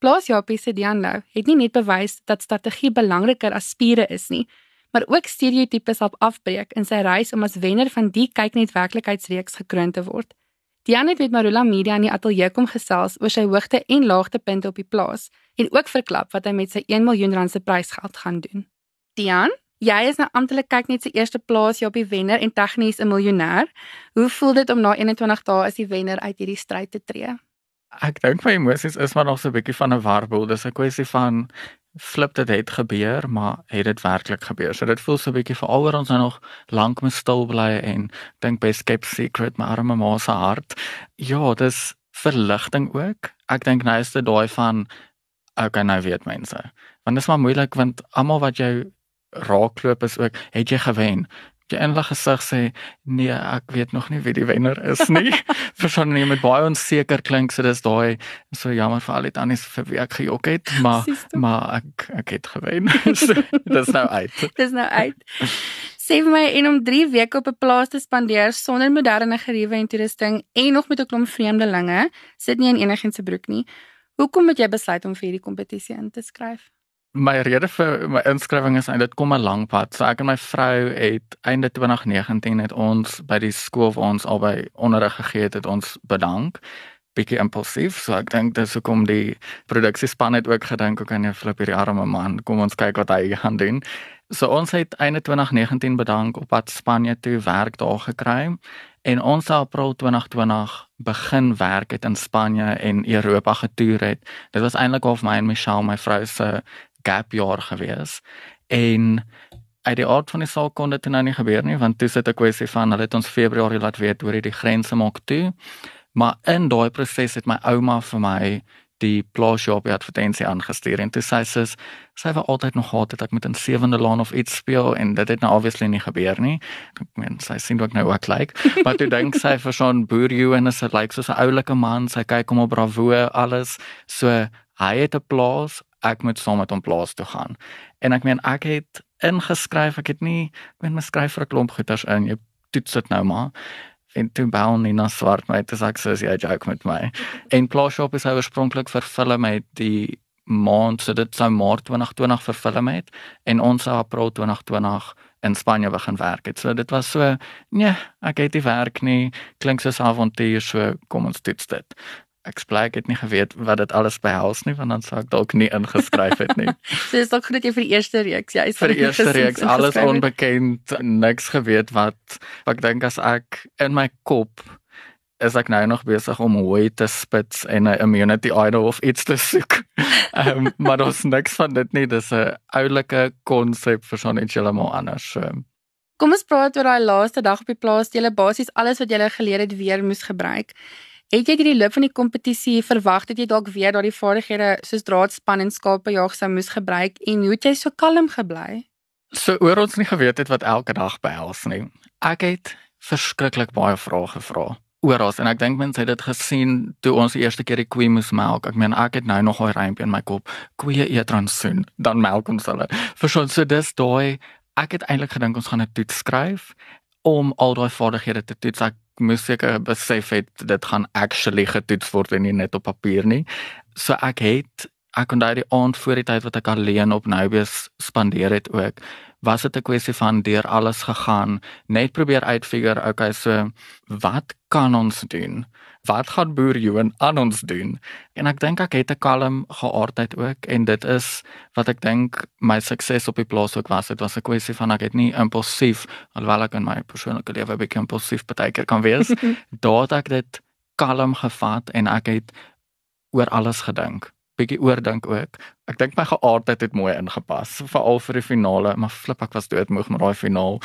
Plaasjapie se Dianlo het nie net bewys dat strategie belangriker as spiere is nie, maar ook stereotypes op afbreek in sy reis om as wenner van die kyknet werklikheidsreeks gekroon te word. Dian het met Marula Media in die ateljee kom gesels oor sy hoogte en laagtepunte op die plaas en ook verklap wat hy met sy 1 miljoen rand se prysgeld gaan doen. Dian, jy is nou amptelik kyk net se eerste plaas jy op die wenner en tegnies 'n miljonair. Hoe voel dit om na 21 dae as die wenner uit hierdie stryd te tree? Ek dink my emosies is maar nog so 'n bietjie van 'n warboel. Dis 'n kwessie van flip dit het gebeur, maar het dit werklik gebeur? So dit voel so 'n bietjie vir alhoor ons nou nog lank moet stil bly en dink by skep secret my arme ma se hart. Ja, dis verligting ook. Ek dink nou is dit daai van okay, nou weet mense. Want dit is maar moeilik want almal wat jou raakloop is ook, het jy gewen? Jy enige gesig sê nee, ek weet nog nie wie die wenner is nie. Verstaan nie met baie onseker klink so dis daai so jammer vir al die tannies vir wie ek gejok het, maar maar ek ek het gewen. dis nou uit. dis nou uit. Sê vir my en om 3 weke op 'n plaas te spandeer sonder moderne geriewe en toerusting en nog met 'n klomp vreemdelinge, sit nie in enigiets se broek nie. Hoekom het jy besluit om vir hierdie kompetisie in te skryf? My rede vir my inskrywing is eintlik kom 'n lang pad. So ek en my vrou het einde 2019 het ons by die skool waar ons albei onderrig gegee het, het ons bedank. Bietjie impulsief, so ek dink dis hoekom die produksiespan het ook gedink, "Oké, nee, flip hierdie arme man, kom ons kyk wat hy gaan doen." So ons het einde 2019 bedank op pad Spanje toe werk daar gekry en ons April 2020 begin werk het in Spanje en Europa getoer het. Dit was eintlik of my en Michelle, my vrou se gap jaar gewees en uit die aard van die saak kon dit nou nie gebeur nie want toe sit 'n kwessie van hulle het ons Februarie laat weet oor hierdie grense maak toe maar in daai proses het my ouma vir my die plaasjop advertensie aangestuur en toe sê sy sy wou altyd nog gehad het ek met 'n sewende laan of iets speel en dit het nou obviously nie gebeur nie. Ek meen sy sien ook nou ook lyk, like. maar toe dink sy vir so 'n boer you en sy lyk soos 'n oulike man, sy kyk hom op bravo alles. So hy het 'n plaas, ek moet saam met hom plaas toe gaan. En ek meen ek het ingeskryf, ek het nie ek meen my skryf vir 'n klomp goeters in. Jy toets dit nou maar en toe bel nie na swart my te sê soos jy joke met my. En Plaashop is oorspronklik vir film met die maand so dit sou Maart 2020 vir film het en ons sou April 2020 in Spanje begin werk het. So dit was so nee, ek het die werk nie klink soos avontuur so kom ons toets dit ek spreek het nie geweet wat dit alles behels nie want dan sou ek dalk nie ingeskryf het nie. so is dalk goed jy vir die eerste reeks ja, vir die eerste reeks alles onbekend, niks geweet wat ek dink as ek in my kop is ek nou nog besig om hoe te spits en 'n immunity idol of iets te soek. Um, maar daar's niks van dit nie, dis 'n oulike konsep vir so net heeltemal anders. So. Kom ons praat oor daai laaste dag op die plaas, jy het basies alles wat jy geleer het weer moes gebruik. Het jy die loop van die kompetisie verwag dat jy dalk weer daardie vaardighede soos draadspan en skapejag sou moes gebruik en hoe het jy so kalm gebly? So oor ons nie geweet het wat elke dag behels nie. Ek het verskriklik baie vrae gevra oor ons en ek dink mense het dit gesien toe ons die eerste keer die koei moes melk. Ek meen ek het nou nog 'n rympie in my kop. Koeie eet transoen, dan melk ons hulle. Vir so dis daai ek het eintlik gedink ons gaan 'n toets skryf om al daai vaardighede te toets. Ek moes seker besef het dit gaan actually getoets word en nie net op papier nie. So ek het ek kon daai aand voor die tyd wat ek alleen op Nubius spandeer het ook was dit 'n kwessie van deur alles gegaan net probeer uitfigure okay so wat kan ons doen? Wat gaan boer Johan aan ons doen? En ek dink ek het 'n kalm geaardheid ook en dit is wat ek dink my sukses op die plaas ook was. Dit was 'n kwessie van ek het nie impulsief alhoewel ek in my persoonlike lewe baie impulsief baie keer kan wees daad ek dit kalm gevat en ek het oor alles gedink bietjie oordink ook. Ek dink my geaardheid het mooi ingepas, veral vir die finale, maar flip ek was doodmoeg met daai finaal.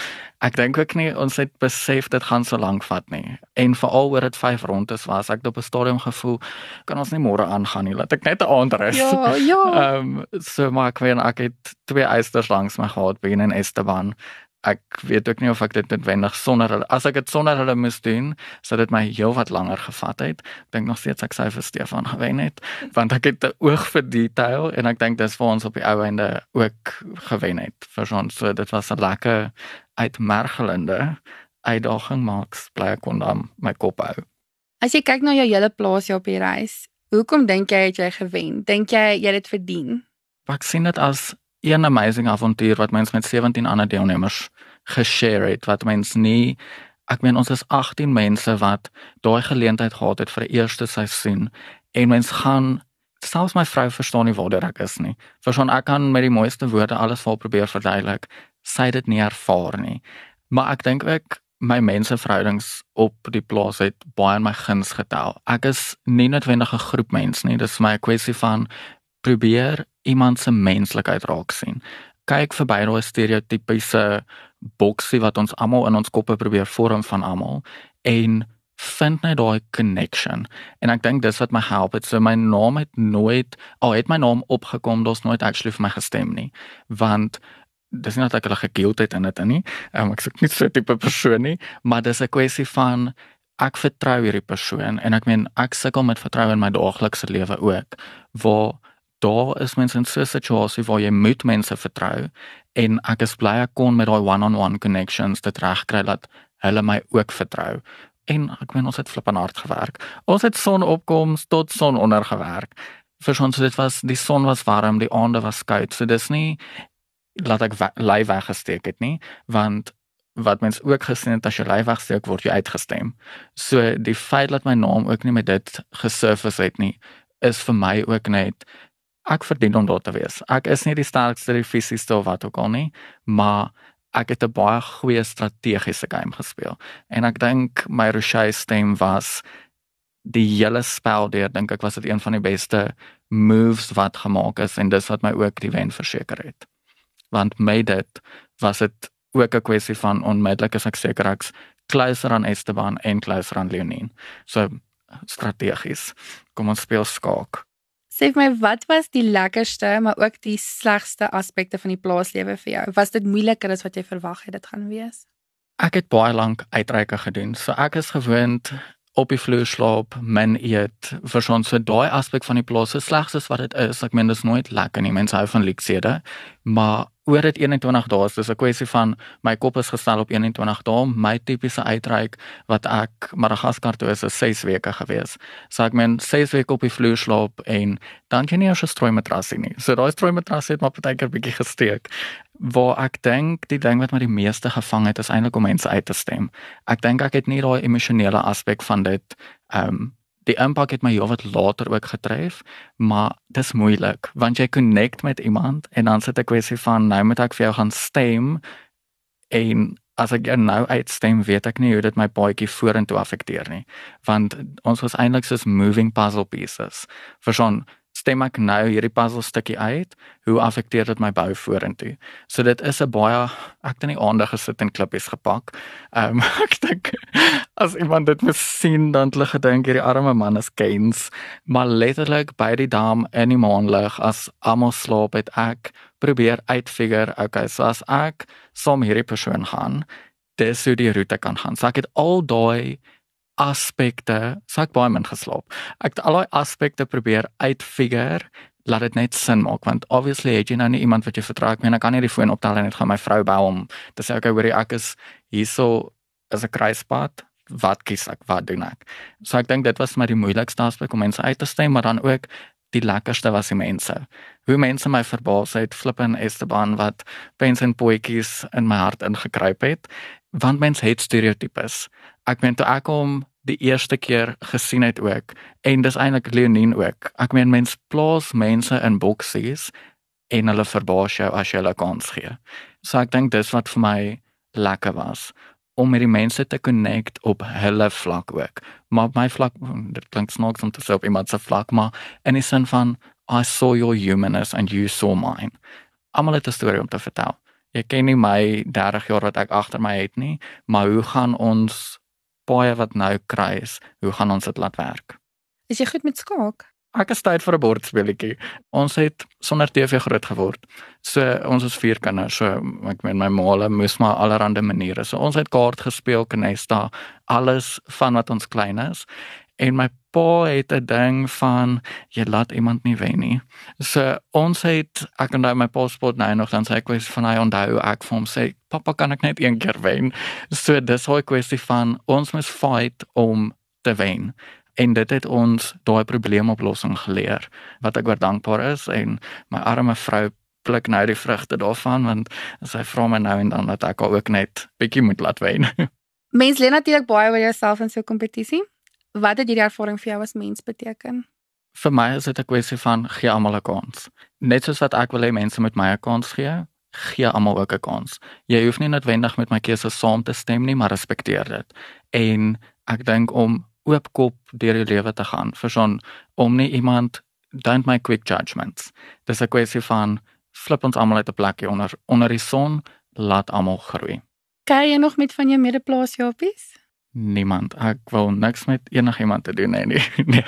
Ek dink ook nie ons het besef dit gaan so lank vat nie. En veral oor dit 5 rondes was, ek het op 'n stadium gevoel kan ons nie môre aangaan nie. Laat ek net 'n aand rus. Ja, ja. Ehm um, so maar ek weet ek het twee eisters langs my gehad by in Esteban ek weet ook nie of ek dit noodwendig sonder hulle as ek dit sonder hulle moes doen sou dit my heelwat langer gevat het ek dink nog steeds ek sou vir Stefan gewen het want ek het 'n oog vir detail en ek dink dis vir ons op die ou einde ook gewen het vir ons so dit was 'n lekker uitmergelende uitdaging maaks bly ek kon dan my kop hou as jy kyk na jou hele plaas hier op die reis Hoekom dink jy het jy gewen? Dink jy jy het dit verdien? Ek sien dit as 'n amazing avontuur wat mens met 17 ander deelnemers geshare het wat mens nie ek meen ons is 18 mense wat daai geleentheid gehad het vir die eerste seisoen en mens gaan selfs my vrou verstaan nie waar ek is nie. Verstaan ek kan met die mooiste woorde alles vol probeer verduidelik. Sy dit nie ervaar nie. Maar ek dink ook my menseverhoudings op die plaas het baie in my guns getel. Ek is nie noodwendig 'n groep mens nie. Dis my kwessie van probeer iemand se menslikheid raak sien. Kyk verby daai stereotypiese boksie wat ons almal in ons koppe probeer vorm van almal en vind net daai connection. En ek dink dis wat my help het. So my naam het nooit al het my naam opgekom daar's nooit actually vir my gestem nie. Want dis nie dat ek hulle gekild het in dit nie. Um, ek sê nie so tipe persoon nie maar dis 'n kwessie van ek vertrou hierdie persoon en ek meen ek sukkel met vertroue in my daaglikse lewe ook waar daar is mense in so 'n situasie waar jy moet mense vertrou en ek is bly ek kon met daai one-on-one -on -one connections dit regkry dat hulle my ook vertrou en ek meen ons het flippend hard gewerk. Ons het sonopkoms tot sononder gewerk. Vir ons dit was die son was warm, die aande was koud. So dis nie laat ek lei weggesteek het nie, want wat mens ook gesien het as jy lei wegsteek word jy uitgestem. So die feit dat my naam ook nie met dit gesurface het nie, is vir my ook net ek verdien om daar te wees. Ek is nie die sterkste die fisiese of wat ook al nie, maar ek het 'n baie goeie strategiese game gespeel. En ek dink my Roche stem was die hele spel deur dink ek was dit een van die beste moves wat gemaak is en dis wat my ook die wen verseker het. Want met dit was dit ook 'n kwessie van onmiddellik as ek seker ek's closer aan Esteban en closer aan Leonin so strategies. Kom ons speel skaak Sê vir my wat was die lekkerste maar ook die slegste aspekte van die plaaslewe vir jou? Was dit moeiliker as wat jy verwag het dit gaan wees? Ek het baie lank uitreike gedoen. So ek is gewoond op die vloer slaap, min eet, vir so 'n daai aspek van die plaas is slegs as wat dit is. Ek meen dit is nooit lekker nie. Mense hou van luksede, maar oor dit 21 dae. Is dis 'n kwessie van my kop is gestel op 21 dae. My tipiese uitreik wat ek Madagaskar toe is is 6 weke gewees. So ek meen 6 weke op die vloer slaap en dan jy nie eens 'n strooi matras nie. So daai strooi matras het maar partykeer bietjie gesteek. Waar ek dink die ding wat my die meeste gevang het is eintlik om mense uit te stem. Ek dink ek het nie daai emosionele aspek van dit ehm um, die impak het my heelwat later ook getref, maar dis moeilik want jy connect met iemand en dan sit ek kwessie van nou moet ek vir jou gaan stem en as ek nou uitstem, weet ek nie hoe dit my paadjie vorentoe affekteer nie, want ons was eintlik soos moving puzzle pieces. Vir so 'n stem ek nou hierdie puzzle stukkie uit, hoe affekteer dit my bou vorentoe? So dit is 'n baie ek het nie aandag gesit en klippies gepak. Ehm um, ek dink as iemand dit moet sien dan hulle gedink hierdie arme man is Keynes, maar letterlik by die dam in die maanlig as almal slaap het ek probeer uitfigure, okay, so as ek som hierdie persoon gaan, dis hoe die roete kan gaan. So ek het al daai aspekte, so ek baie min geslaap. Ek het al daai aspekte probeer uitfigure laat dit net sin maak want obviously het jy nou nie iemand wat jy vertrou. Ek meen ek kan nie die foon optel en net gaan my vrou bel om te sê okay hoorie ek is hierso as 'n kruispad. Wat kies ek? Wat doen ek? So ek dink dit was my die moeilikste aspek om mense uit te stem maar dan ook die lekkerste was die mense. Hoe mense my verbaas het flippen Esteban wat pens en poetjies in my hart ingekruip het want mense het stereotypes ek meen toe ek hom die eerste keer gesien het ook en dis eintlik Leonin ook. Ek meen mense plaas mense in boksies en hulle verbaas jou as jy hulle kans gee. So ek dink dis wat vir my lekker was om met die mense te connect op hulle vlak ook. Maar my vlak dit klink snaaks om te sê op iemand se vlak, maar in die sin van I saw your humanness and you saw mine. Almal het 'n storie om te vertel. Jy ken nie my 30 jaar wat ek agter my het nie, maar hoe gaan ons paaie wat nou kry is, hoe gaan ons dit laat werk? Is jy goed met skaak? Ek is tyd vir 'n bordspeletjie. Ons het sonder TV groot geword. So ons is vier kinders. So ek meen my maale moes maar allerlei maniere. So ons het kaart gespeel, knesta, alles van wat ons klein is. En my pa het 'n ding van jy laat iemand nie wen nie. So ons het ek onthou my pa spot nou nog dan sê ek wys van hy onthou ek vir hom sê pappa kan ek net een keer wen. So dis hoe kwessie van ons moet fight om te wen. En dit het ons daai probleemoplossing geleer wat ek oor dankbaar is en my arme vrou pluk nou die vrugte daarvan want sy vra my nou en dan dat ek ook net bietjie moet laat wen. Mens leer natuurlik baie oor jouself in so 'n kompetisie. Wat het hierdie ervaring vir jou as mens beteken? Vir my is dit 'n kwessie van gee almal 'n kans. Net soos wat ek wil hê mense met my 'n kans gee, gee almal ook 'n kans. Jy hoef nie noodwendig met my keuse saam te stem nie, maar respekteer dit. En ek dink om oopkop deur die lewe te gaan, vir son om nie iemand don't make quick judgments. Dis 'n kwessie van flip ons almal uit 'n plekjie onder onder die son, laat almal groei. Kyk jy nog met van jou medeplaasjapies? Niemand. Ek wil niks met enigiemand te doen hê nie. nee.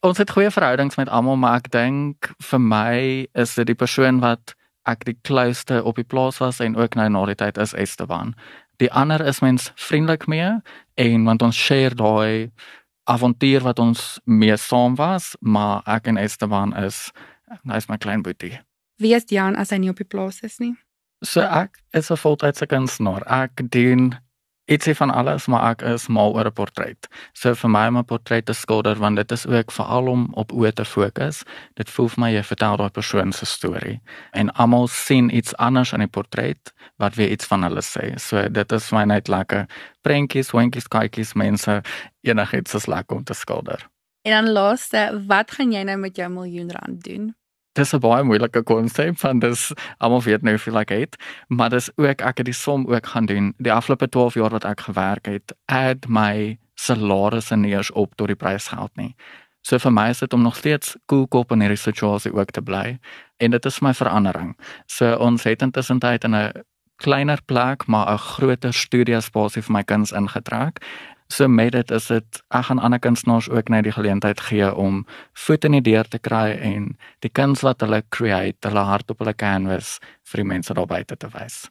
Ons het goeie verhoudings met almal, maar ek dink vir my is dit die persoon wat ek die klouste op die plaas was en ook nou na die tyd is Esteban. Die ander is mens vriendelik mee en want ons share daai avontuur wat ons mee saam was, maar ek en Esteban is hy's my klein boetie. Wie is Jan as hy nie op die plaas is nie? So ek is 'n voltydse kunstenaar. Ek doen ietsie van alles, maar ek is mal oor 'n portret. So vir my om 'n portret te skilder want dit is ook veral om op oë te fokus. Dit voel vir my jy vertel daai persoon se storie en almal sien iets anders aan die portret wat weer iets van hulle sê. So dit is my net lekker prentjies, wentjies, kykies, mense enigiets is lekker om te skilder. En dan laaste, wat gaan jy nou met jou miljoen rand doen? Dis 'n baie moeilike konsep van dis almal weet nou hoeveel ek het, maar dis ook ek het die som ook gaan doen. Die afgelope 12 jaar wat ek gewerk het, add my salaris en eers op tot die prysgeld nie. So vir my is dit om nog steeds cool kop in hierdie situasie ook te bly en dit is my verandering. So ons het intussen tyd in 'n kleiner plek maar 'n groter studio spasie vir my kuns ingetrek So met dit is dit ek gaan ander kunstenaars ook net die geleentheid gee om voet in die deur te kry en die kuns wat hulle create, hulle hart op hulle canvas vir die mense daar buite te wys.